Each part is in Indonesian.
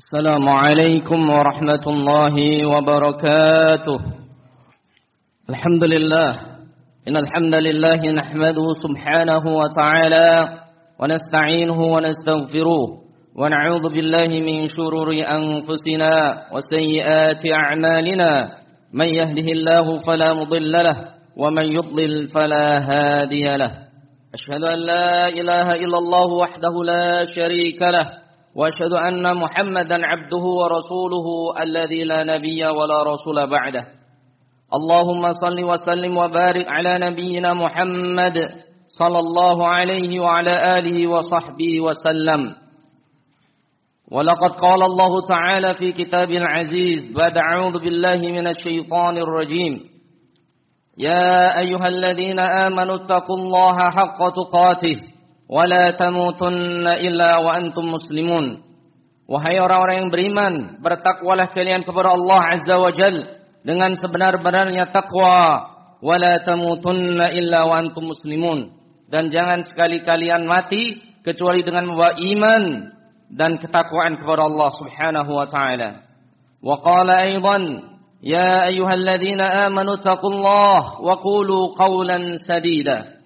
السلام عليكم ورحمة الله وبركاته. الحمد لله. إن الحمد لله نحمده سبحانه وتعالى ونستعينه ونستغفره ونعوذ بالله من شرور أنفسنا وسيئات أعمالنا. من يهده الله فلا مضل له ومن يضلل فلا هادي له. أشهد أن لا إله إلا الله وحده لا شريك له. وأشهد أن محمدا عبده ورسوله الذي لا نبي ولا رسول بعده. اللهم صل وسلم وبارك على نبينا محمد صلى الله عليه وعلى آله وصحبه وسلم. ولقد قال الله تعالى في كتابه العزيز بعد أعوذ بالله من الشيطان الرجيم. يا أيها الذين آمنوا اتقوا الله حق تقاته. Tamutunna illa wa antum muslimun. Wahai orang-orang yang beriman, bertakwalah kalian kepada Allah Azza wa Jal dengan sebenar-benarnya takwa. Wala tamutunna illa wa antum muslimun. Dan jangan sekali kalian mati kecuali dengan membawa iman dan ketakwaan kepada Allah Subhanahu wa taala. Wa qala aidan ya ayyuhalladzina amanu taqullaha wa qulu qawlan sadida.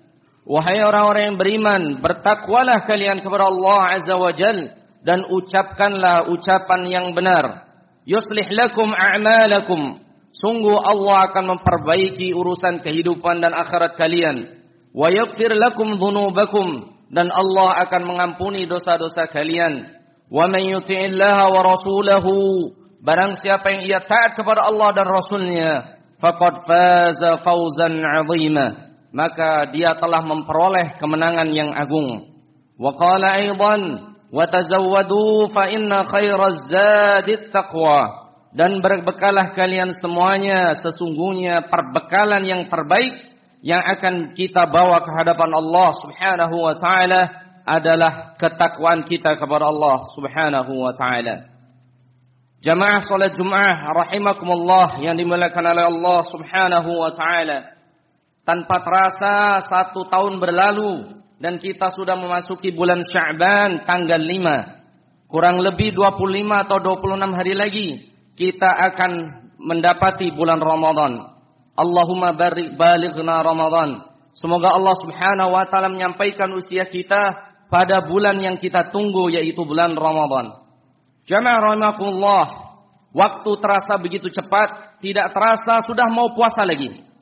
Wahai orang-orang yang beriman, bertakwalah kalian kepada Allah Azza wa Jal dan ucapkanlah ucapan yang benar. Yuslih lakum a'malakum. Sungguh Allah akan memperbaiki urusan kehidupan dan akhirat kalian. Wa yaghfir lakum dhunubakum dan Allah akan mengampuni dosa-dosa kalian. Wa man yuti'illaha wa rasulahu barang siapa yang ia taat kepada Allah dan Rasulnya faqad faza fawzan 'azima maka dia telah memperoleh kemenangan yang agung. Wa qala aidan wa tazawwadu fa inna khairaz zadit taqwa. Dan berbekalah kalian semuanya sesungguhnya perbekalan yang terbaik yang akan kita bawa ke hadapan Allah Subhanahu wa taala adalah ketakwaan kita kepada Allah Subhanahu wa taala. Jamaah salat Jumat rahimakumullah yang dimuliakan oleh Allah Subhanahu wa taala. Tanpa terasa satu tahun berlalu dan kita sudah memasuki bulan Sya'ban tanggal 5. Kurang lebih 25 atau 26 hari lagi kita akan mendapati bulan Ramadan. Allahumma barik balighna Ramadan. Semoga Allah Subhanahu wa taala menyampaikan usia kita pada bulan yang kita tunggu yaitu bulan Ramadan. Jamaah rahimakumullah, waktu terasa begitu cepat, tidak terasa sudah mau puasa lagi.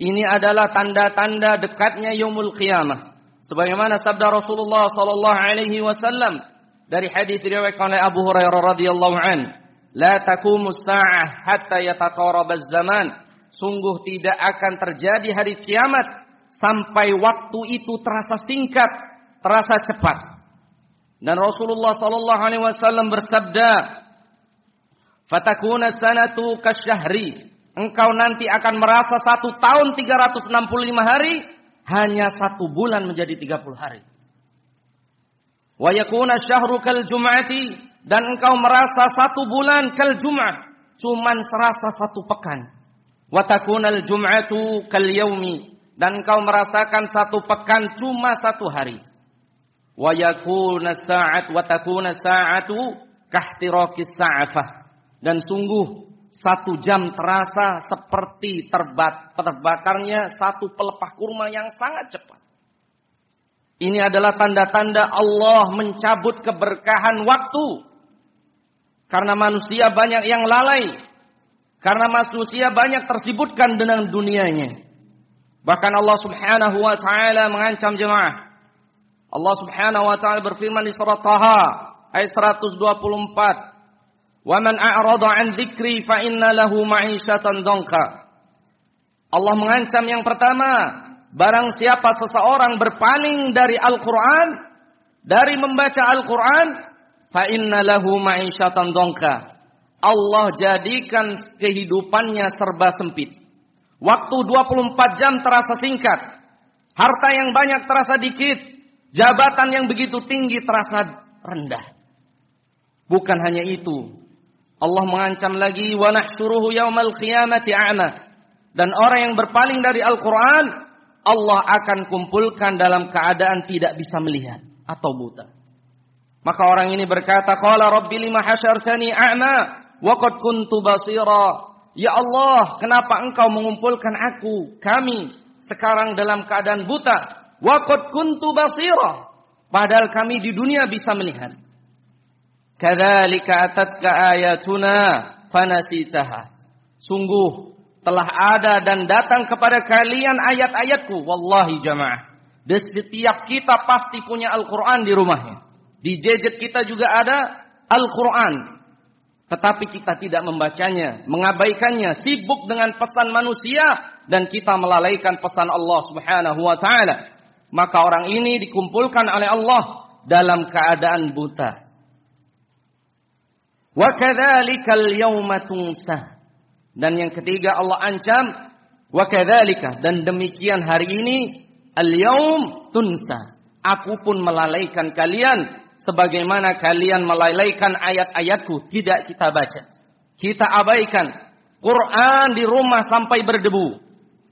Ini adalah tanda-tanda dekatnya yaumul qiyamah. Sebagaimana sabda Rasulullah sallallahu alaihi wasallam dari hadis riwayat oleh Abu Hurairah radhiyallahu an, "La taqumu sa'ah hatta yataqarraba zaman." Sungguh tidak akan terjadi hari kiamat sampai waktu itu terasa singkat, terasa cepat. Dan Rasulullah sallallahu alaihi wasallam bersabda, "Fatakuna sanatu kasyahri." Engkau nanti akan merasa satu tahun 365 hari hanya satu bulan menjadi 30 hari. Wa yakuna syahru kal dan engkau merasa satu bulan kal jum'ah cuman serasa satu pekan. Wa takunal jum'atu kal yaumi dan engkau merasakan satu pekan cuma satu hari. Wa yakuna sa'at wa takuna sa'atu kahtirakis sa'afah dan sungguh satu jam terasa seperti terbat, terbakarnya satu pelepah kurma yang sangat cepat. Ini adalah tanda-tanda Allah mencabut keberkahan waktu. Karena manusia banyak yang lalai. Karena manusia banyak tersibutkan dengan dunianya. Bahkan Allah subhanahu wa ta'ala mengancam jemaah. Allah subhanahu wa ta'ala berfirman di surat Taha ayat 124. "Waman a'rada 'an zikri fa inna lahu ma'isyatan. Allah mengancam yang pertama, barang siapa seseorang berpaling dari Al-Qur'an, dari membaca Al-Qur'an, fa inna lahu ma'isyatan. Allah jadikan kehidupannya serba sempit. Waktu 24 jam terasa singkat. Harta yang banyak terasa dikit. Jabatan yang begitu tinggi terasa rendah. Bukan hanya itu. Allah mengancam lagi wa nahsyuruhu yaumal qiyamati a'ma. Dan orang yang berpaling dari Al-Qur'an, Allah akan kumpulkan dalam keadaan tidak bisa melihat atau buta. Maka orang ini berkata, "Qala rabbi lima hasyartani a'ma wa qad kuntu basira." Ya Allah, kenapa engkau mengumpulkan aku, kami sekarang dalam keadaan buta? Wa qad kuntu basira. Padahal kami di dunia bisa melihat. Kadzalika atatka ayatuna fanasitaha. Sungguh telah ada dan datang kepada kalian ayat-ayatku. Wallahi jamaah. Dan setiap kita pasti punya Al-Quran di rumahnya. Di gadget kita juga ada Al-Quran. Tetapi kita tidak membacanya, mengabaikannya, sibuk dengan pesan manusia dan kita melalaikan pesan Allah Subhanahu wa taala. Maka orang ini dikumpulkan oleh Allah dalam keadaan buta. Wa kadzalikal. Dan yang ketiga Allah ancam wa dan demikian hari ini al-yaum. Aku pun melalaikan kalian sebagaimana kalian melalaikan ayat-ayatku tidak kita baca. Kita abaikan Quran di rumah sampai berdebu.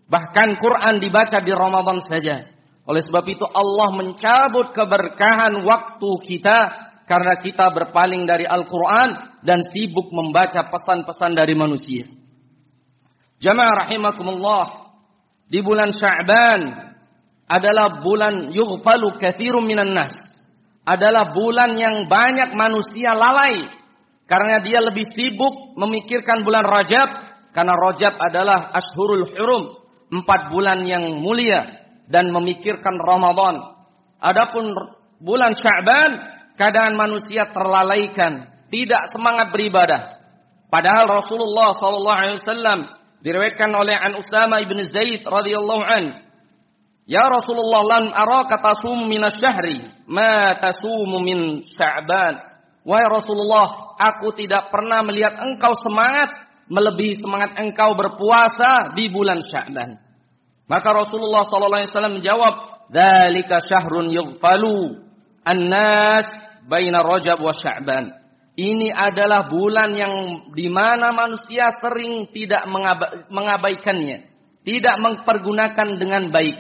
Bahkan Quran dibaca di Ramadan saja. Oleh sebab itu Allah mencabut keberkahan waktu kita karena kita berpaling dari Al-Quran dan sibuk membaca pesan-pesan dari manusia. Jamaah rahimakumullah, di bulan Sya'ban adalah bulan yughfalu kathirun minan nas. Adalah bulan yang banyak manusia lalai karena dia lebih sibuk memikirkan bulan Rajab karena Rajab adalah ashurul hurum, empat bulan yang mulia dan memikirkan Ramadan. Adapun bulan Sya'ban keadaan manusia terlalaikan, tidak semangat beribadah. Padahal Rasulullah sallallahu alaihi wasallam diriwayatkan oleh An Usama ibn Zaid radhiyallahu an, "Ya Rasulullah lan araka tasum min syahri ma tasumu min Sya'ban." Wahai Rasulullah, aku tidak pernah melihat engkau semangat melebihi semangat engkau berpuasa di bulan Sya'ban. Maka Rasulullah sallallahu alaihi wasallam menjawab, "Dzalika syahrun yughfalu an-nas baina Rajab wa Sya'ban. Ini adalah bulan yang di mana manusia sering tidak mengabaikannya, tidak mempergunakan dengan baik.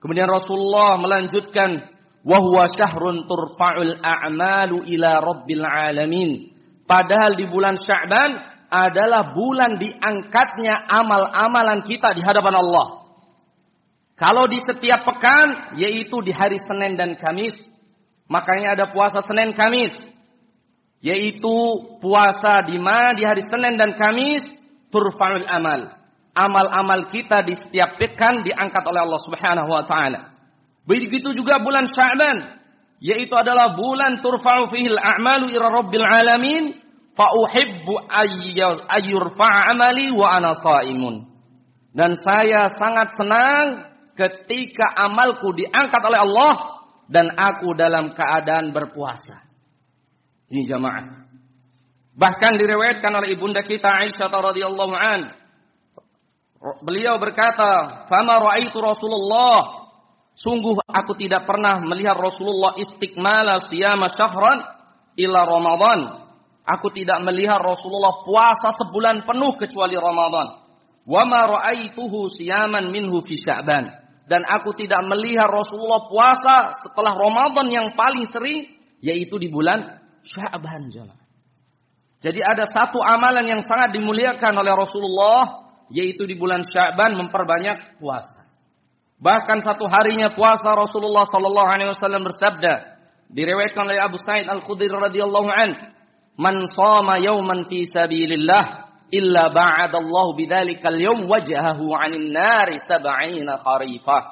Kemudian Rasulullah melanjutkan, "Wa syahrun turfa'ul a'malu ila rabbil alamin." Padahal di bulan Sya'ban adalah bulan diangkatnya amal-amalan kita di hadapan Allah. Kalau di setiap pekan, yaitu di hari Senin dan Kamis, Makanya ada puasa Senin Kamis. Yaitu puasa di mana di hari Senin dan Kamis turfa'ul amal. Amal-amal kita di setiap pekan diangkat oleh Allah Subhanahu wa taala. Begitu juga bulan Sya'ban, yaitu adalah bulan turfa'u fihil a'malu ila rabbil alamin fa uhibbu ayyurfa'a amali wa ana shaimun. Dan saya sangat senang ketika amalku diangkat oleh Allah dan aku dalam keadaan berpuasa. Ini jamaah. Bahkan diriwayatkan oleh ibunda kita Aisyah radhiyallahu an. Beliau berkata, "Fama raaitu Rasulullah Sungguh aku tidak pernah melihat Rasulullah istiqmala siyama syahran ila Ramadan. Aku tidak melihat Rasulullah puasa sebulan penuh kecuali Ramadan. Wa ma ra'aituhu siyaman minhu fi Sya'ban dan aku tidak melihat Rasulullah puasa setelah Ramadan yang paling sering yaitu di bulan Sya'ban Jadi ada satu amalan yang sangat dimuliakan oleh Rasulullah yaitu di bulan Sya'ban memperbanyak puasa. Bahkan satu harinya puasa Rasulullah sallallahu alaihi wasallam bersabda diriwayatkan oleh Abu Sa'id Al-Khudri radhiyallahu an, "Man shama yawman fi sabilillah illa ba'adallahu bidzalikal yawm wajhahu 'anil nari sab'ina kharifah.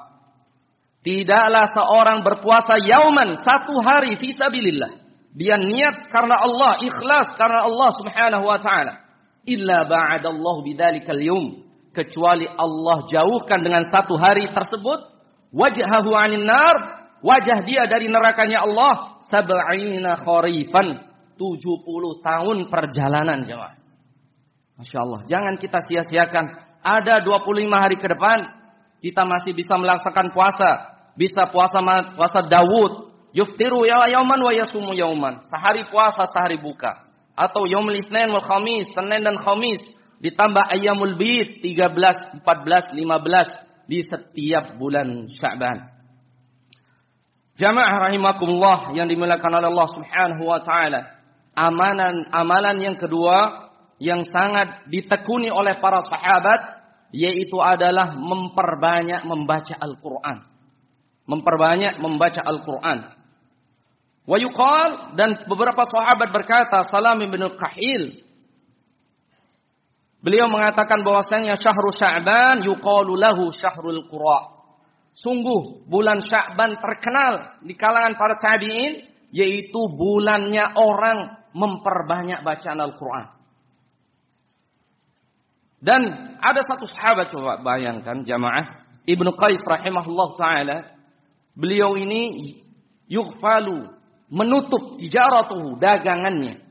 Tidaklah seorang berpuasa yauman satu hari fi sabilillah. Dia niat karena Allah, ikhlas karena Allah Subhanahu wa taala. Illa ba'adallahu bidzalikal yawm kecuali Allah jauhkan dengan satu hari tersebut wajhahu 'anil nar, wajah dia dari nerakanya Allah sab'ina kharifan 70 tahun perjalanan jemaah. Masya Allah. Jangan kita sia-siakan. Ada 25 hari ke depan. Kita masih bisa melaksanakan puasa. Bisa puasa puasa Dawud. Yuftiru ya yauman wa yasumu yauman. Sehari puasa, sehari buka. Atau yaumul itsnain wal khamis, Senin dan Khamis. Ditambah ayamul bid 13, 14, 15 di setiap bulan Sya'ban. Jamaah rahimakumullah yang dimuliakan oleh Allah Subhanahu wa taala. Amalan amalan yang kedua yang sangat ditekuni oleh para sahabat yaitu adalah memperbanyak membaca Al-Qur'an. Memperbanyak membaca Al-Qur'an. Wa yuqal dan beberapa sahabat berkata Salam bin Qahil Beliau mengatakan bahwasanya syahrul Sya'ban yuqalu lahu syahrul Qura. Sungguh bulan Sya'ban terkenal di kalangan para tabi'in yaitu bulannya orang memperbanyak bacaan Al-Qur'an. Dan ada satu sahabat coba bayangkan jamaah Ibnu Qais rahimahullah taala beliau ini yughfalu menutup tijaratuhu dagangannya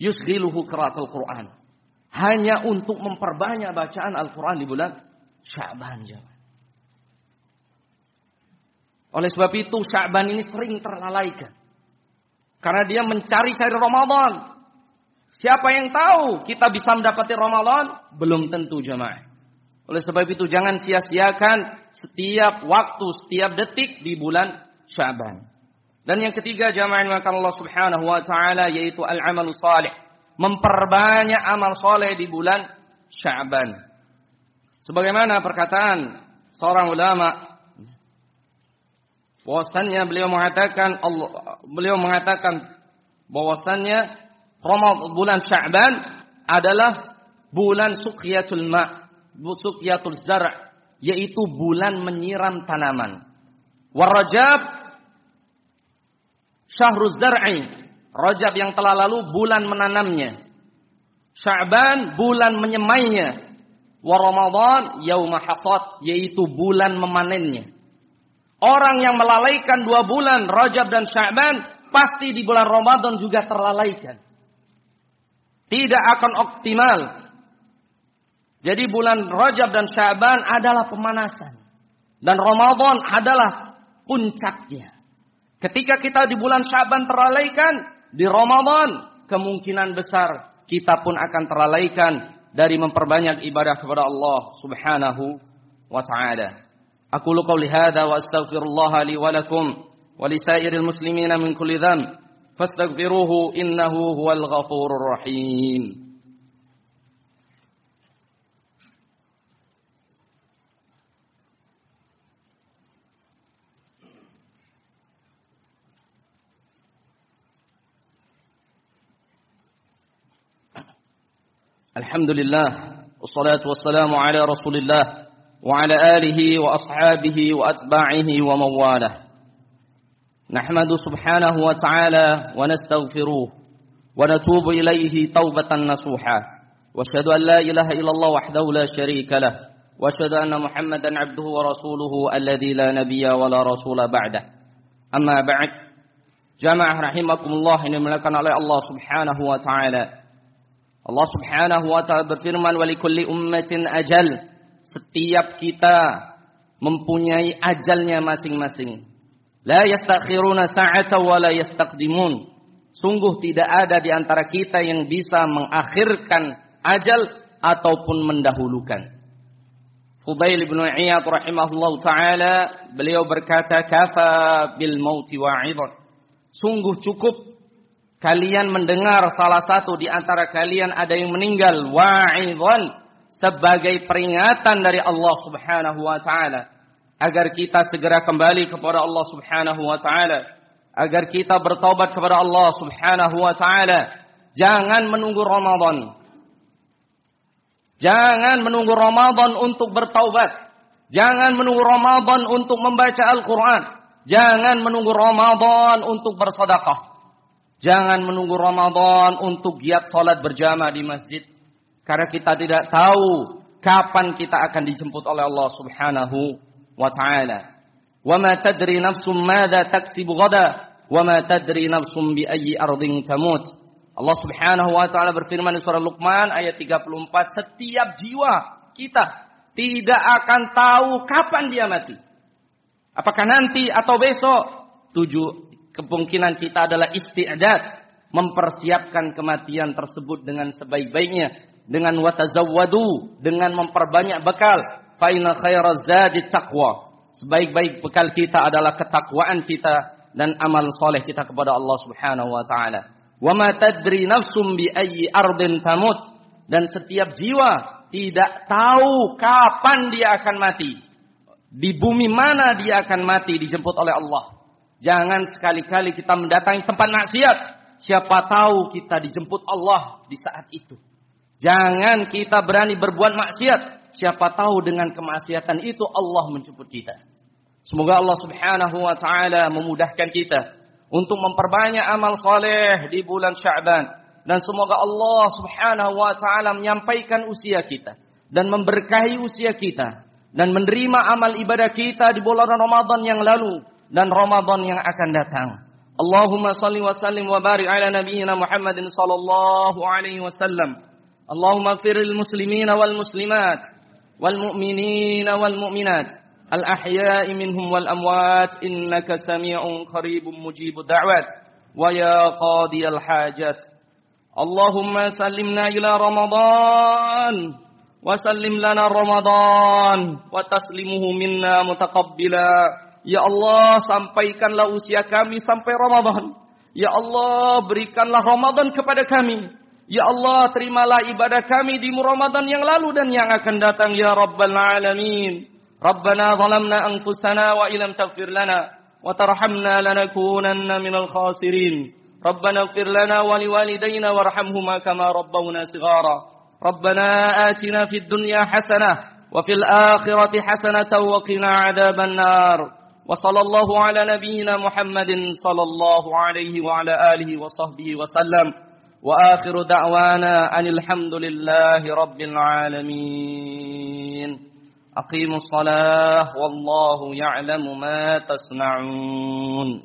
yusghiluhu qiraatul Qur'an hanya untuk memperbanyak bacaan Al-Qur'an di bulan Sya'ban jamaah. Oleh sebab itu Sya'ban ini sering terlalaikan. Karena dia mencari cari Ramadan. Siapa yang tahu kita bisa mendapati Ramadan? Belum tentu jemaah. Oleh sebab itu jangan sia-siakan setiap waktu, setiap detik di bulan Sya'ban. Dan yang ketiga jamaah yang Allah Subhanahu wa taala yaitu al-amalus salih. Memperbanyak amal soleh di bulan Sya'ban. Sebagaimana perkataan seorang ulama bahwasannya beliau mengatakan Allah beliau mengatakan bahwasannya Ramadan bulan Sya'ban adalah bulan suqiyatul ma, suqiyatul zar' yaitu bulan menyiram tanaman. Warajab syahruz zar'i, Rajab yang telah lalu bulan menanamnya. Sya'ban bulan menyemainya. Wa Ramadan yauma hasad yaitu bulan memanennya. Orang yang melalaikan dua bulan Rajab dan Sya'ban pasti di bulan Ramadan juga terlalaikan tidak akan optimal. Jadi bulan Rajab dan Syaban adalah pemanasan. Dan Ramadan adalah puncaknya. Ketika kita di bulan Syaban terlalaikan, di Ramadan kemungkinan besar kita pun akan terlalaikan dari memperbanyak ibadah kepada Allah Subhanahu wa taala. Aku lu lihada hadza wa astaghfirullah li wa lakum wa li sairil muslimina min kulli. فاستغفروه إنه هو الغفور الرحيم. الحمد لله والصلاة والسلام على رسول الله وعلى آله وأصحابه وأتباعه ومن والاه نحمد سبحانه وتعالى ونستغفره ونتوب إليه توبة نصوحا. وأشهد أن لا إله إلا الله وحده لا شريك له. وأشهد أن محمدا عبده ورسوله الذي لا نبي ولا رسول بعده. أما بعد جماعة رحمكم الله إن ملكنا على الله سبحانه وتعالى. الله سبحانه وتعالى berfirman ولكل أمة أجل Setiap kita mempunyai ajalnya masing-masing. La yastakhiruna sa'ata wa la yastaqdimun. Sungguh tidak ada di antara kita yang bisa mengakhirkan ajal ataupun mendahulukan. Fudail bin Iyad rahimahullah taala beliau berkata kafa bil mauti wa'idhan. Sungguh cukup kalian mendengar salah satu di antara kalian ada yang meninggal wa'idhan sebagai peringatan dari Allah Subhanahu wa taala agar kita segera kembali kepada Allah Subhanahu wa taala. Agar kita bertobat kepada Allah Subhanahu wa taala. Jangan menunggu Ramadan. Jangan menunggu Ramadan untuk bertaubat. Jangan menunggu Ramadan untuk membaca Al-Qur'an. Jangan menunggu Ramadan untuk bersedekah. Jangan menunggu Ramadan untuk giat salat berjamaah di masjid. Karena kita tidak tahu kapan kita akan dijemput oleh Allah Subhanahu wa taala. Wa ma tadri nafsum madza taksibu ghada wa ma tadri nafsum bi ayyi ardin tamut. Allah Subhanahu wa taala berfirman di surah Luqman ayat 34, setiap jiwa kita tidak akan tahu kapan dia mati. Apakah nanti atau besok? Tujuh kemungkinan kita adalah isti'dad, mempersiapkan kematian tersebut dengan sebaik-baiknya dengan watazawwadu dengan memperbanyak bekal fa inna khairaz zadi taqwa Sebaik-baik bekal kita adalah ketakwaan kita dan amal soleh kita kepada Allah Subhanahu wa taala. Wa ma tadri nafsum bi ayyi ardin tamut dan setiap jiwa tidak tahu kapan dia akan mati. Di bumi mana dia akan mati dijemput oleh Allah. Jangan sekali-kali kita mendatangi tempat maksiat. Siapa tahu kita dijemput Allah di saat itu. Jangan kita berani berbuat maksiat. Siapa tahu dengan kemaksiatan itu Allah menjemput kita. Semoga Allah Subhanahu wa taala memudahkan kita untuk memperbanyak amal soleh di bulan Sya'ban dan semoga Allah Subhanahu wa taala menyampaikan usia kita dan memberkahi usia kita dan menerima amal ibadah kita di bulan Ramadan yang lalu dan Ramadan yang akan datang. Allahumma salli wa sallim wa barik ala nabiyyina Muhammadin sallallahu alaihi wasallam. Allahumma ighfir lil muslimina wal muslimat والمؤمنين والمؤمنات الأحياء منهم والأموات إنك سميع قريب مجيب الدعوات ويا قاضي الحاجات اللهم سلمنا إلى رمضان وسلم لنا رمضان وتسلمه منا متقبلا Ya الله sampaikanlah usia kami sampai Ramadan. Ya Allah, berikanlah رمضان kepada kami. Ya Allah, terimalah ibadah kami di Ramadan yang lalu dan yang akan datang ya Rabbal Alamin. Rabbana zalamna anfusana wa ilam taghfir lana wa tarhamna lanakunanna minal khasirin. Rabbana ighfir lana wa liwalidayna warhamhuma kama rabbawna sighara. ربنا آتنا في الدنيا حسنة وفي الآخرة حسنة وقنا عذاب النار وصلى الله على نبينا محمد صلى الله عليه وعلى آله وصحبه وسلم وآخر دعوانا أن الحمد لله رب العالمين. أقيموا الصلاة والله يعلم ما تصنعون.